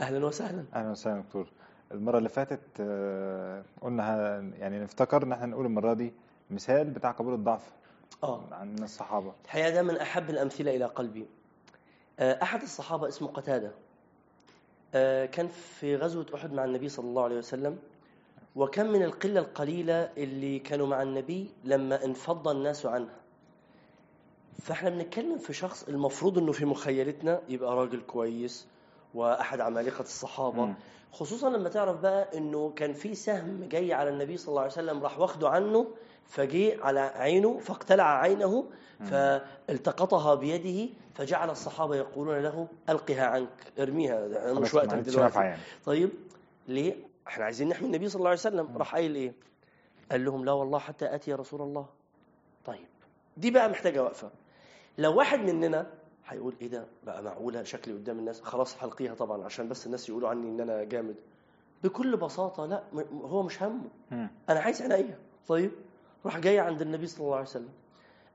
أهلا وسهلا. أهلا وسهلا دكتور. المرة اللي فاتت آه، قلنا يعني نفتكر إن إحنا نقول المرة دي مثال بتاع قبول الضعف آه. عن الصحابة. الحقيقة ده من أحب الأمثلة إلى قلبي. آه، أحد الصحابة اسمه قتادة. آه، كان في غزوة أحد مع النبي صلى الله عليه وسلم وكان من القلة القليلة اللي كانوا مع النبي لما انفض الناس عنها فإحنا بنتكلم في شخص المفروض إنه في مخيلتنا يبقى راجل كويس وأحد عمالقة الصحابة. مم. خصوصا لما تعرف بقى إنه كان في سهم جاي على النبي صلى الله عليه وسلم راح واخده عنه فجي على عينه فاقتلع عينه فالتقطها بيده فجعل الصحابة يقولون له ألقها عنك ارميها مش وقتك دلوقتي. يعني. طيب ليه؟ إحنا عايزين نحمي النبي صلى الله عليه وسلم. راح قايل إيه؟ قال لهم لا والله حتى آتي رسول الله. طيب دي بقى محتاجة وقفة. لو واحد مننا هيقول إيه ده؟ بقى معقولة شكلي قدام الناس؟ خلاص حلقيها طبعا عشان بس الناس يقولوا عني إن أنا جامد. بكل بساطة لا هو مش همه. أنا عايز عينيا. طيب؟ راح جاي عند النبي صلى الله عليه وسلم.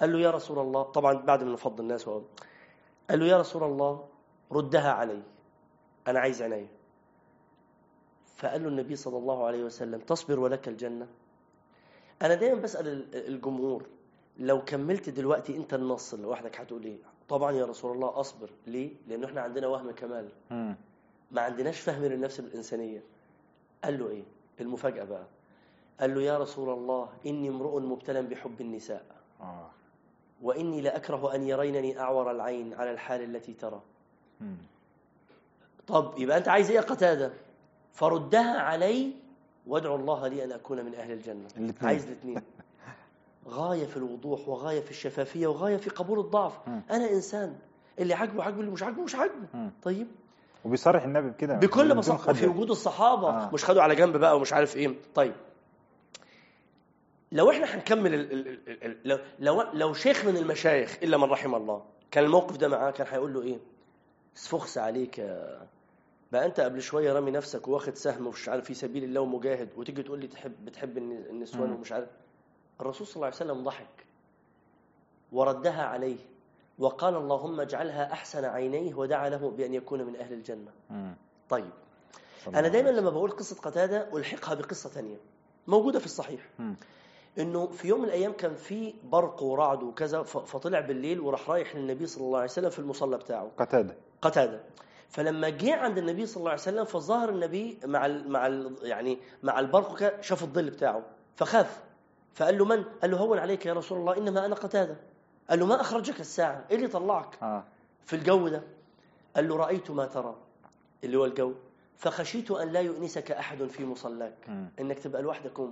قال له يا رسول الله طبعا بعد ما نفض الناس وهو قال له يا رسول الله ردها علي. أنا عايز عينيا. فقال له النبي صلى الله عليه وسلم تصبر ولك الجنة. أنا دايما بسأل ال- الجمهور لو كملت دلوقتي أنت النص لوحدك هتقول إيه؟ طبعا يا رسول الله أصبر. ليه؟ لأنه إحنا عندنا وهم كمال. ما عندناش فهم للنفس الإنسانية. قال له إيه؟ المفاجأة بقى. قال له يا رسول الله إني امرؤ مبتلى بحب النساء. آه. وإني لأكره أن يرينني أعور العين على الحال التي ترى. مم. طب يبقى أنت عايز إيه يا قتادة؟ فردها علي وادعو الله لي أن أكون من الجنة. الاتنين. عايز الاثنين. غاية في الوضوح وغاية في الشفافية وغاية في قبول الضعف مم. أنا إنسان اللي عاجبه عاجبه اللي مش عاجبه مش عاجبه. طيب وبيصرح النبي بكده بكل خجل. وفي وجود الصحابة آه. مش خدوا على جنب بقى ومش عارف إيه طيب لو إحنا هنكمل ال ال ال ال لو لو لو شيخ من المشايخ إلا من رحم الله كان الموقف ده معاه كان هيقول له إيه اسفخس عليك يا بقى أنت قبل شوية رامي نفسك واخد سهم ومش عارف في سبيل الله ومجاهد وتيجي تقول لي تحب بتحب الن- النسوان. ومش عارف الرسول صلى الله عليه وسلم ضحك وردها عليه وقال اللهم اجعلها أحسن عينيه ودعا له بأن يكون من أهل الجنة. مم. طيب. الله دايما لما بقول قصة قتادة ألحقها بقصة تانية موجودة في الصحيح. مم. إنه في يوم من الأيام كان في برق ورعد وكذا فطلع بالليل وراح رايح للنبي صلى الله عليه وسلم في المصلى بتاعه. قتادة. قتادة. فلما جه عند النبي صلى الله عليه وسلم فظهر النبي مع ال مع ال يعني مع البرق شاف الظل بتاعه فخاف. فقال له من؟ قال له هون عليك يا رسول الله إنما أنا قتادة. قال له ما أخرجك الساعة؟ إيه اللي طلعك؟ آه. في الجو ده؟ قال له رأيت ما ترى اللي هو الجو. فخشيت أن لا يؤنسك أحد في مصلاك. مم. إنك تبقى لوحدك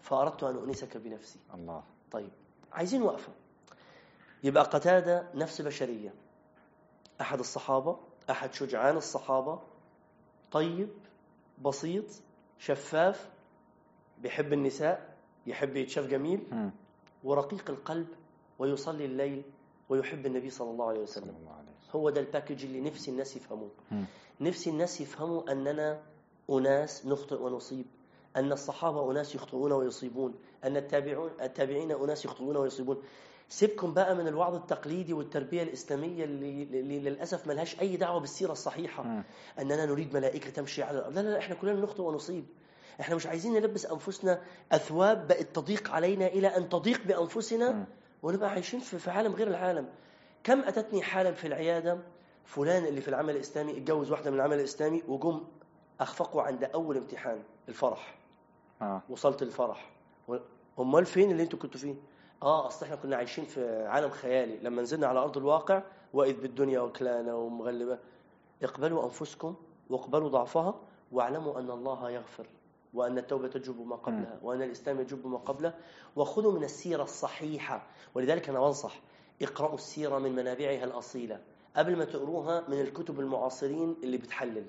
فأردت أن أؤنسك بنفسي. الله. طيب عايزين وقفة. يبقى قتادة نفس بشرية. أحد الصحابة أحد شجعان الصحابة. طيب بسيط شفاف بيحب النساء. يحب يتشاف جميل. ورقيق القلب ويصلي الليل ويحب النبي صلى الله عليه وسلم. الله عليه هو ده الباكج اللي نفسي الناس يفهموه. نفسي الناس يفهموا أننا أناس نخطئ ونصيب أن الصحابة أناس يخطئون ويصيبون أن التابعون التابعين أناس يخطئون ويصيبون. سيبكم بقى من الوعظ التقليدي والتربية الإسلامية اللي, اللي للأسف ملهاش أي دعوة بالسيرة الصحيحة. مم. أننا نريد ملائكة تمشي على الأرض. لا لا لا إحنا كلنا نخطئ ونصيب. إحنا مش عايزين نلبس أنفسنا أثواب بقت تضيق علينا إلى أن تضيق بأنفسنا مم. ونبقى عايشين في عالم غير العالم. كم أتتني حالة في العيادة؟ فلان اللي في العمل الإسلامي اتجوز واحدة من العمل الإسلامي وجم أخفقوا عند أول امتحان الفرح. آه. وصلت الفرح. أمال فين اللي أنتوا كنتوا فيه؟ آه أصل إحنا كنا عايشين في عالم خيالي. لما نزلنا على أرض الواقع وإذ بالدنيا وكلانا ومغلبة. اقبلوا أنفسكم واقبلوا ضعفها واعلموا أن الله يغفر. وأن التوبة تجب ما قبلها وأن الإسلام يجب ما قبله. وخذوا من السيرة الصحيحة. ولذلك أنا بنصح اقرأوا السيرة من منابعها الأصيلة. قبل ما تقروها من الكتب المعاصرين اللي بتحلل.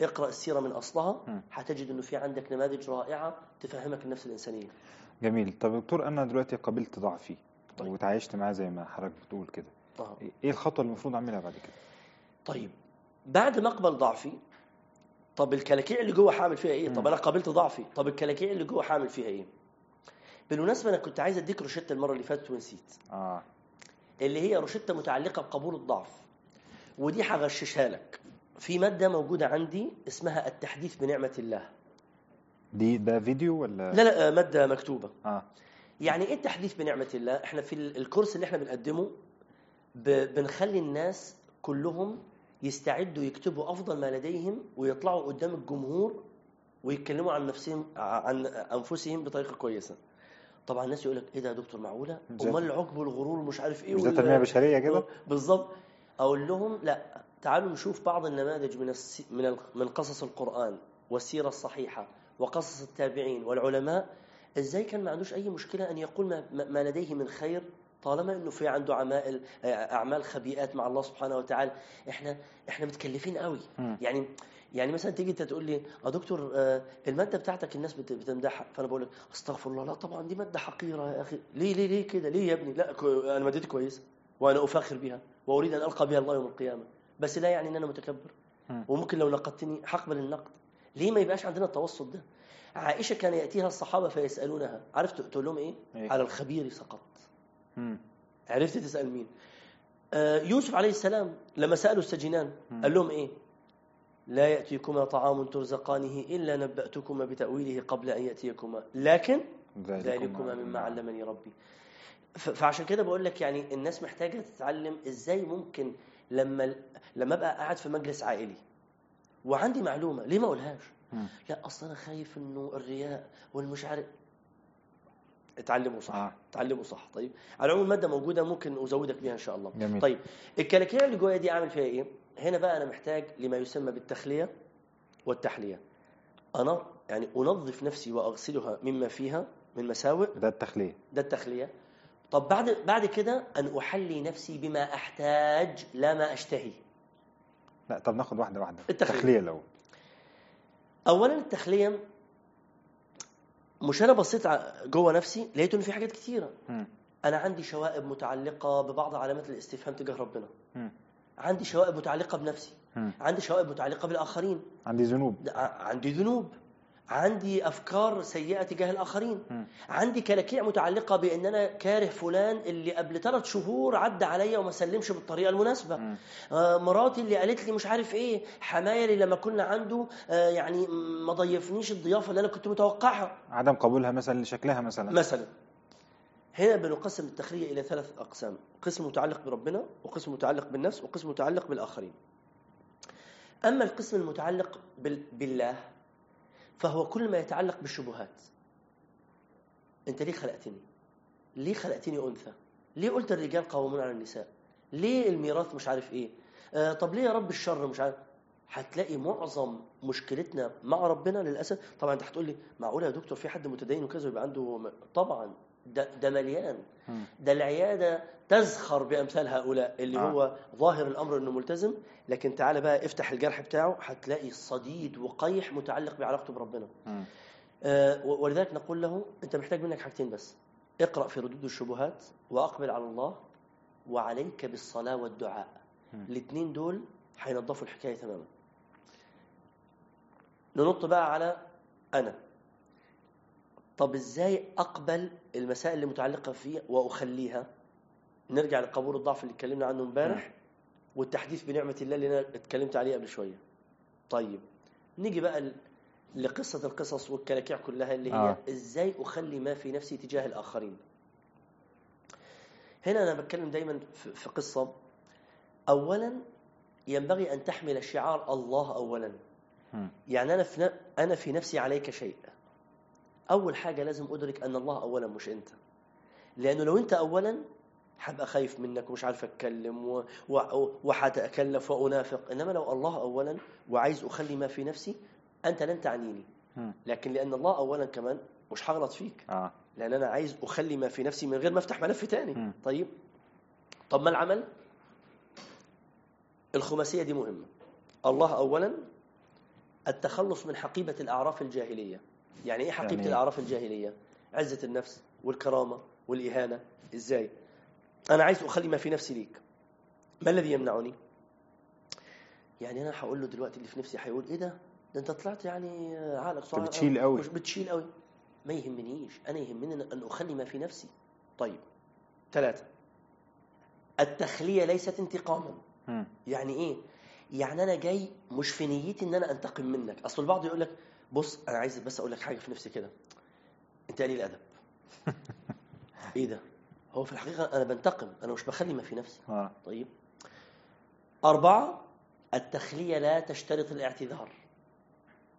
اقرأ السيرة من أصلها. هتجد أنه في عندك نماذج رائعة تفهمك النفس الإنسانية. جميل. طب دكتور أنا دلوقتي قبلت ضعفي طيب. وتعايشت معاه زي ما حضرتك بتقول كده. آه. إيه الخطوة اللي المفروض أعملها بعد كده؟ طيب بعد ما أقبل ضعفي طب الكلاكيع اللي جوه هعمل فيها إيه؟ طب. أنا قابلت ضعفي، طب الكلاكيع اللي جوه هعمل فيها إيه؟ بالمناسبة أنا كنت عايز أديك روشتة المرة اللي فاتت ونسيت. آه. اللي هي روشتة متعلقة بقبول الضعف. ودي هغششها لك. في مادة موجودة عندي اسمها التحديث بنعمة الله. دي ده فيديو ولا؟ لا لا آه، مادة مكتوبة. آه. يعني إيه التحديث بنعمة الله؟ إحنا في ال- الكورس اللي إحنا بنقدمه بنخلي الناس كلهم يستعدوا يكتبوا أفضل ما لديهم ويطلعوا قدام الجمهور ويتكلموا عن نفسهم عن أنفسهم بطريقة كويسة. طبعا الناس يقول لك إيه ده يا دكتور معقولة؟ أمال العجب والغرور ومش عارف إيه ده تنمية بشرية كده؟ بالظبط. أقول لهم لا تعالوا نشوف بعض النماذج من الس... من ال... من قصص القرآن والسيرة الصحيحة وقصص التابعين والعلماء. إزاي كان ما عندوش أي مشكلة أن يقول ما ما لديه من خير؟ طالما إنه في عنده عمائل أعمال خبيئات مع الله سبحانه وتعالى إحنا إحنا متكلفين قوي. يعني يعني مثلا تيجي أنت تقول لي يا دكتور آه، المادة بتاعتك الناس بت- بتمدحها. فأنا بقول لك أستغفر الله. لا طبعا دي مادة حقيرة يا أخي. ليه ليه ليه كده؟ ليه يا ابني؟ لا أنا مادتي كويسة وأنا أفاخر بها وأريد أن ألقى بها الله يوم القيامة. بس لا يعني إن أنا متكبر. مم. وممكن لو نقدتني هقبل النقد ليه ما يبقاش عندنا التوسط ده؟ عائشة كان يأتيها الصحابة فيسألونها. عرفت تقول لهم إيه؟ إيه؟ على الخبير سقط. عرفت تسأل مين؟ آه، يوسف عليه السلام لما سألوا السجينان مم. قال لهم إيه؟ لا يأتيكما طعام ترزقانه إلا نبأتكما بتأويله قبل أن يأتيكما لكن ذلكما مما علمني ربي. فعشان كده بقول لك يعني الناس محتاجة تتعلم إزاي ممكن لما لما أبقى قاعد في مجلس عائلي وعندي معلومة ليه ما أقولهاش؟ مم. لا أصل أنا خايف إنه الرياء والمش عارف اتعلموا صح. آه. اتعلموا صح. طيب. على العموم الماده موجودة ممكن أزودك بيها إن شاء الله. جميل. طيب. الكلاكيع اللي جوايا دي أعمل فيها إيه؟ هنا بقى أنا محتاج لما يسمى بالتخلية والتحلية. أنا يعني أنظف نفسي وأغسلها مما فيها من مساوئ. ده التخلية. ده التخلية. طب بعد بعد كده أن أحلي نفسي بما أحتاج لا ما أشتهي. لا طب ناخد واحدة واحدة. التخلية. التخلية الأول. اولا التخلية مش أنا بصيت جوه نفسي لقيت إن في حاجات كتيرة. أنا عندي شوائب متعلقة ببعض علامات الاستفهام تجاه ربنا. عندي شوائب متعلقة بنفسي. عندي شوائب متعلقة بالآخرين عندي ذنوب عندي ذنوب عندي أفكار سيئة تجاه الآخرين. مم. عندي كلاكيع متعلقة بان أنا كاره فلان اللي قبل ثلاث شهور عدى عليا وما سلمش بالطريقة المناسبة. آه، مراتي اللي قالت لي مش عارف إيه حماية اللي لما كنا عنده آه، يعني ما ضيفنيش الضيافة اللي أنا كنت متوقعها. عدم قبولها مثلا لشكلها مثلا. مثلا. هنا بنقسم التخلية إلى ثلاث أقسام قسم متعلق بربنا وقسم متعلق بالنفس وقسم متعلق بالآخرين. أما القسم المتعلق بال- بالله فهو كل ما يتعلق بالشبهات. أنت ليه خلقتني؟ ليه خلقتني أنثى؟ ليه قلت الرجال قوامون على النساء؟ ليه الميراث مش عارف إيه؟ آه طب ليه يا رب الشر مش عارف؟ هتلاقي معظم مشكلتنا مع ربنا للأسف. طبعا أنت هتقول لي معقولة يا دكتور في حد متدين وكذا ويبقى عنده طبعا. ده ده مليان. ده العيادة تزخر بأمثال هؤلاء اللي آه. هو ظاهر الأمر إنه ملتزم لكن تعالى بقى افتح الجرح بتاعه هتلاقي صديد وقيح متعلق بعلاقته بربنا. آه، ولذلك نقول له أنت محتاج منك حاجتين بس اقرأ في ردود الشبهات وأقبل على الله وعليك بالصلاة والدعاء. الاثنين دول هينظفوا الحكاية تماما ننط بقى على أنا طب إزاي أقبل المسائل اللي متعلقة فيه وأخليها؟ نرجع لقبول الضعف اللي اتكلمنا عنه امبارح والتحديث بنعمة الله اللي أنا اتكلمت عليه قبل شوية. طيب نيجي بقى لقصة القصص والكلاكيع كلها اللي هي آه. إزاي أخلي ما في نفسي تجاه الآخرين؟ هنا أنا بتكلم دايما في قصة. اولا ينبغي أن تحمل شعار الله اولا. يعني أنا في أنا في نفسي عليك شيء. أول حاجة لازم أدرك أن الله اولا مش أنت. لأنه لو أنت اولا هبقى خايف منك ومش عارف أتكلم و- و- وهتكلف وأنافق. إنما لو الله اولا وعايز أخلي ما في نفسي أنت لن تعنيني. لكن لأن الله اولا كمان مش هغلط فيك. آه. لأن أنا عايز أخلي ما في نفسي من غير ما أفتح ملف تاني. طيب. طب ما العمل؟ الخماسية دي مهمة. الله اولا التخلص من حقيبة الأعراف الجاهلية. يعني إيه حقيبة يعني؟ الأعراف الجاهلية؟ عزة النفس والكرامة والإهانة. إزاي؟ أنا عايز أخلي ما في نفسي ليك. ما الذي يمنعني؟ يعني أنا هقول له دلوقتي اللي في نفسي هيقول إيه ده؟ ده أنت طلعت يعني عقلك صعب. بتشيل قوي. مش بتشيل قوي. ما يهمنيش. أنا يهمني إن أخلي ما في نفسي. طيب. ثلاثة التخلية ليست انتقاما. مم. يعني إيه؟ يعني أنا جاي مش في نيتي إن أنا أنتقم منك. أصل البعض يقول لك بص أنا عايز بس أقول لك حاجة في نفسي كده. أنت قليل ادب إيه ده؟ هو في الحقيقة أنا بنتقم أنا مش بخلي ما في نفسي. آه. طيب. أربعة التخلية لا تشترط الاعتذار.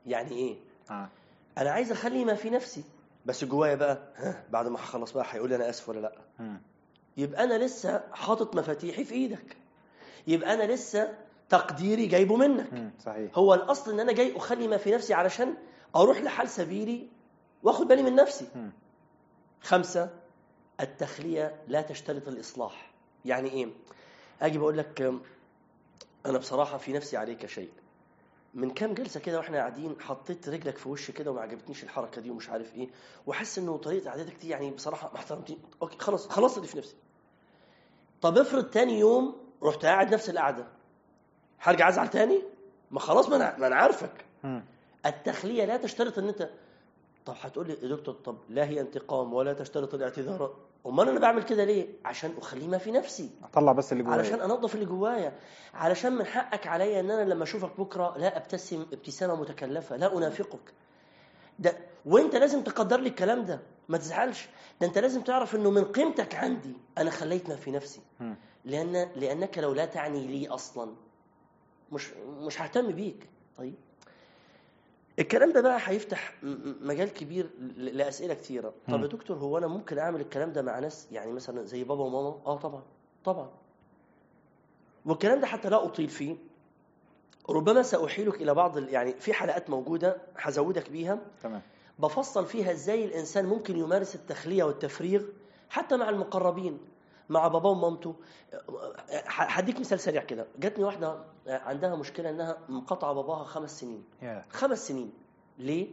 يعني إيه؟ آه. أنا عايز أخلي ما في نفسي. بس جوايا بقى ها بعد ما هخلص بقى هيقول لي أنا آسف ولا لأ. مم. يبقى أنا لسه حاطط مفاتيحي في إيدك. يبقى أنا لسه تقديري جايبه منك. صحيح. هو الأصل إن أنا جاي أخلي ما في نفسي علشان أروح لحال سبيلي وآخد بالي من نفسي. مم. خمسة التخلية لا تشترط الإصلاح. يعني إيه؟ أجي بقول لك أنا بصراحة في نفسي عليك شيء. من كام جلسة كده وإحنا قاعدين حطيت رجلك في وشي كده وما عجبتنيش الحركة دي ومش عارف إيه وحاسس إنه طريقة قعدتك دي يعني بصراحة ما احترمتني. أوكي خلاص خلصت دي في نفسي. طب افرض تاني يوم رحت قاعد نفس القعدة. هرجع أزعل تاني؟ ما خلاص ما أنا ما أنا عارفك. مم. التخلية لا تشترط إن انت طب هتقول لي يا دكتور طب لا هي انتقام ولا تشترط الاعتذار. أمال أنا بعمل كده ليه؟ عشان أخليه ما في نفسي. أطلع بس اللي جوايا. علشان أنظف اللي جوايا. علشان من حقك عليا إن أنا لما أشوفك بكرة لا أبتسم ابتسامة متكلفة لا أنافقك. ده وأنت لازم تقدر لي الكلام ده. ما تزعلش. ده أنت لازم تعرف إنه من قيمتك عندي أنا خليت ما في نفسي. لأن لأنك لو لا تعني لي أصلا مش مش ههتم بيك. طيب. الكلام ده بقى هيفتح مجال كبير لأسئلة كتيرة. طب. يا دكتور هو أنا ممكن أعمل الكلام ده مع ناس يعني مثلا زي بابا وماما؟ آه طبعا. طبعا. والكلام ده حتى لا أطيل فيه. ربما سأحيلك إلى بعض يعني في حلقات موجودة هزودك بيها. تمام. بفصل فيها إزاي الإنسان ممكن يمارس التخلية والتفريغ حتى مع المقربين. مع باباه ومامته. هديك مثال سريع كده. جاتني واحدة عندها مشكلة إنها مقاطعة باباها خمس سنين. يا. خمس سنين. ليه؟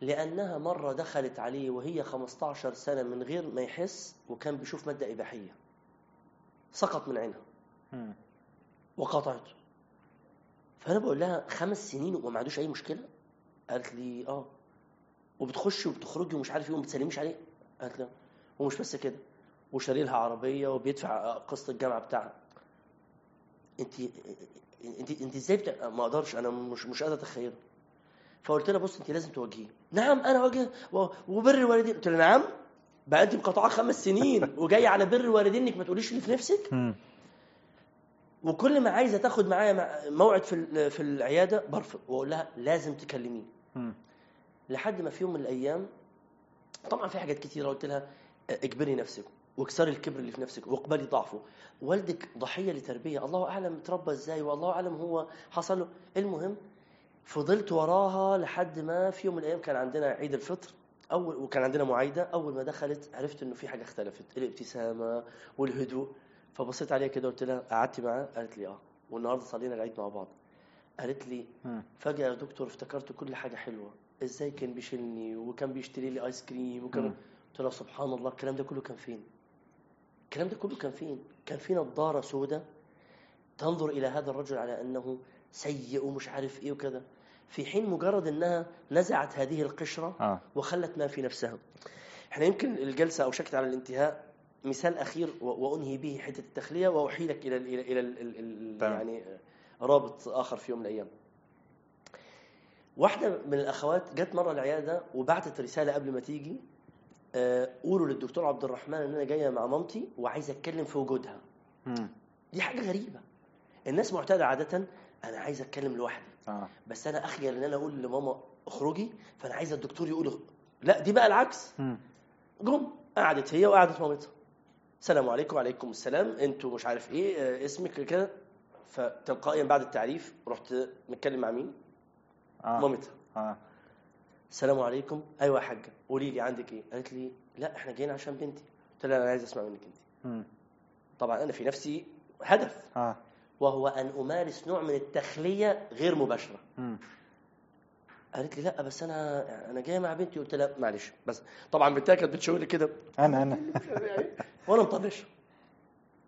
لأنها مرة دخلت عليه وهي 15 سنة من غير ما يحس وكان بيشوف مادة إباحية. سقط من عينها. مم. وقاطعته. فأنا بقول لها خمس سنين وما عندوش أي مشكلة؟ قالت لي آه. وبتخشي وبتخرجي ومش عارف إيه وما بتسلميش عليه؟ قالت لي. ومش بس كده. وشاري لها عربية وبيدفع قسط الجامعة بتاعها. انت انت انت إزاي بتاع... ما أقدرش أنا مش مش قادر اتخيله. فقلت لها بص انت لازم تواجهيه نعم أنا واجه و... وبر الوالدين. قلت لها نعم بقى انت مقاطعة خمس سنين وجايه على بر الوالدين انك ما تقوليش اللي في نفسك. وكل ما عايزة تاخد معايا مع- موعد في في العيادة برفض وأقول لها لازم تكلميني. لحد ما في يوم من الأيام طبعا في حاجات كتيرة قلت لها اجبري نفسك. واكسري الكبر اللي في نفسك واقبلي ضعفه. والدك ضحية لتربية. الله أعلم اتربى إزاي والله أعلم هو حصل له. المهم فضلت وراها لحد ما في يوم من الأيام كان عندنا عيد الفطر. أول وكان عندنا معايدة. أول ما دخلت عرفت إنه في حاجة اختلفت. الابتسامة والهدوء. فبصيت عليها كده قلت لها قعدتي معاه قالت لي آه. والنهاردة صلينا العيد مع بعض. قالت لي. فجأة يا دكتور افتكرت كل حاجة حلوة. إزاي كان بيشيلني؟ وكان بيشتري لي آيس كريم. وكان. قلت لها سبحان الله الكلام ده كله كان فين؟ الكلام ده كله كان فين كان في نظارة سوداء تنظر إلى هذا الرجل على أنه سيء ومش عارف إيه وكذا. في حين مجرد أنها نزعت هذه القشرة آه. وخلت ما في نفسها. إحنا يمكن الجلسة أوشكت على الانتهاء مثال أخير و- وأنهي به حتة التخلية وأحيلك إلى ال إلى إلى تمام. يعني رابط آخر في يوم من الأيام. واحدة من الأخوات جت مرة العيادة وبعتت رسالة قبل ما تيجي آه، قولوا للدكتور عبد الرحمن إن أنا جاية مع مامتي وعايزة أتكلم في وجودها. مم. دي حاجة غريبة. الناس معتادة عادة أنا عايز أتكلم لوحدي. آه. بس أنا أخجل إن أنا أقول لماما اخرجي فأنا عايزة الدكتور يقول لا دي بقى العكس. مم. جم قعدت هي وقعدت مامتها. السلام عليكم وعليكم السلام. أنتوا مش عارف إيه آه، اسمك كده. فتلقائيا بعد التعريف رحت متكلم مع مين؟ آه. مامتها. آه. السلام عليكم. أيوه يا حاجة. قولي لي عندك إيه؟ قالت لي لا إحنا جايين عشان بنتي. قلت لها أنا عايز أسمع منك أنت. طبعا أنا في نفسي هدف. آه. وهو أن أمارس نوع من التخلية غير مباشرة. مم. قالت لي لا بس أنا أنا جاية مع بنتي. قلت لها معلش بس. طبعا بنتها كانت بتشاور لي كده. أنا أنا. وأنا مطنش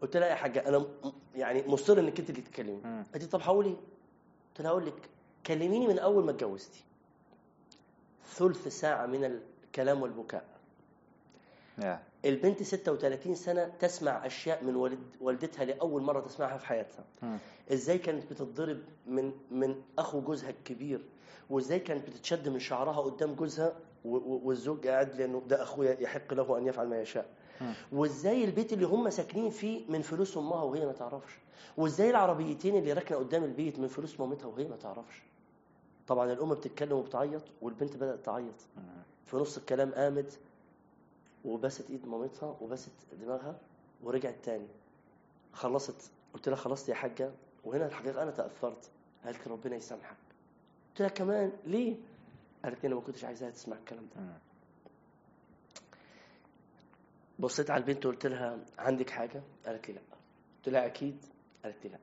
قلت لها يا حاجة أنا م- يعني مصر إنك أنت اللي تتكلمي. قالت لي طب هقول إيه؟ قلت لها أقول لك كلميني من أول ما اتجوزتي. ثلث ساعة من الكلام والبكاء. يا البنت 36 سنة تسمع أشياء من والد والدتها لأول مرة تسمعها في حياتها. مم. إزاي كانت بتتضرب من من أخو جوزها الكبير؟ وإزاي كانت بتتشد من شعرها قدام جوزها؟ والزوج قاعد لأنه ده اخويا يحق له أن يفعل ما يشاء. مم. وإزاي البيت اللي هم ساكنين فيه من فلوس أمها وهي ما تعرفش؟ وإزاي العربيتين اللي راكنه قدام البيت من فلوس مامتها وهي ما تعرفش؟ طبعا الام بتتكلم وبتعيط والبنت بدأت تعيط. في نص الكلام قامت وبست إيد مامتها وبست دماغها ورجعت تاني. خلصت. قلت لها خلصت يا حاجة. وهنا الحقيقة أنا تأثرت. قالت ربنا يسامحك. قلت لها كمان ليه؟ قالت لي أنا ما كنتش عايزاها تسمع الكلام ده. بصيت على البنت وقلت لها عندك حاجة؟ قالت لي لا. قلت لها أكيد. قالت لي لا.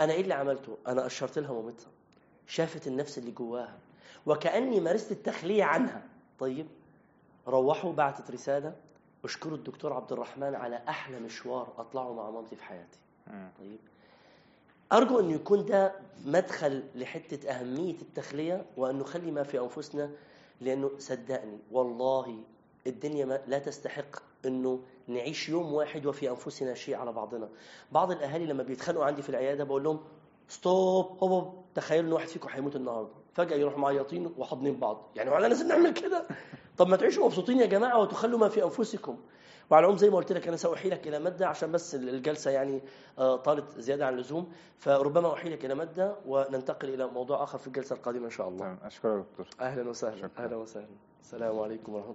أنا إيه اللي عملته؟ أنا اشرت لها مامتها. شافت النفس اللي جواها وكأني مارست التخلية عنها. طيب روحوا بعتت رسالة اشكروا الدكتور عبد الرحمن على أحلى مشوار أطلعه مع مامتي في حياتي. طيب أرجو أن يكون ده مدخل لحتة أهمية التخلية وأن نخلي ما في أنفسنا لأنه صدقني والله الدنيا ما لا تستحق أنه نعيش يوم واحد وفي أنفسنا شيء على بعضنا. بعض الأهالي لما بيتخانقوا عندي في العيادة بقول لهم ستوب هوب تخيلوا إن واحد فيكم هيموت النهارده. فجأة يروح معيطين وحاضنين بعض. يعني ولا لازم نعمل كده؟ طب ما تعيشوا مبسوطين يا جماعة وتخلوا ما في أنفسكم. وعلى العموم زي ما قلت لك أنا ساحيل لك إلى ماده عشان بس الجلسة يعني آه، طالت زيادة عن اللزوم. فربما أحيلك إلى ماده وننتقل إلى موضوع آخر في الجلسة القادمة إن شاء الله. تمام أشكرك دكتور. أهلا وسهلا. شكراً. أهلا وسهلا. السلام عليكم ورحمة الله.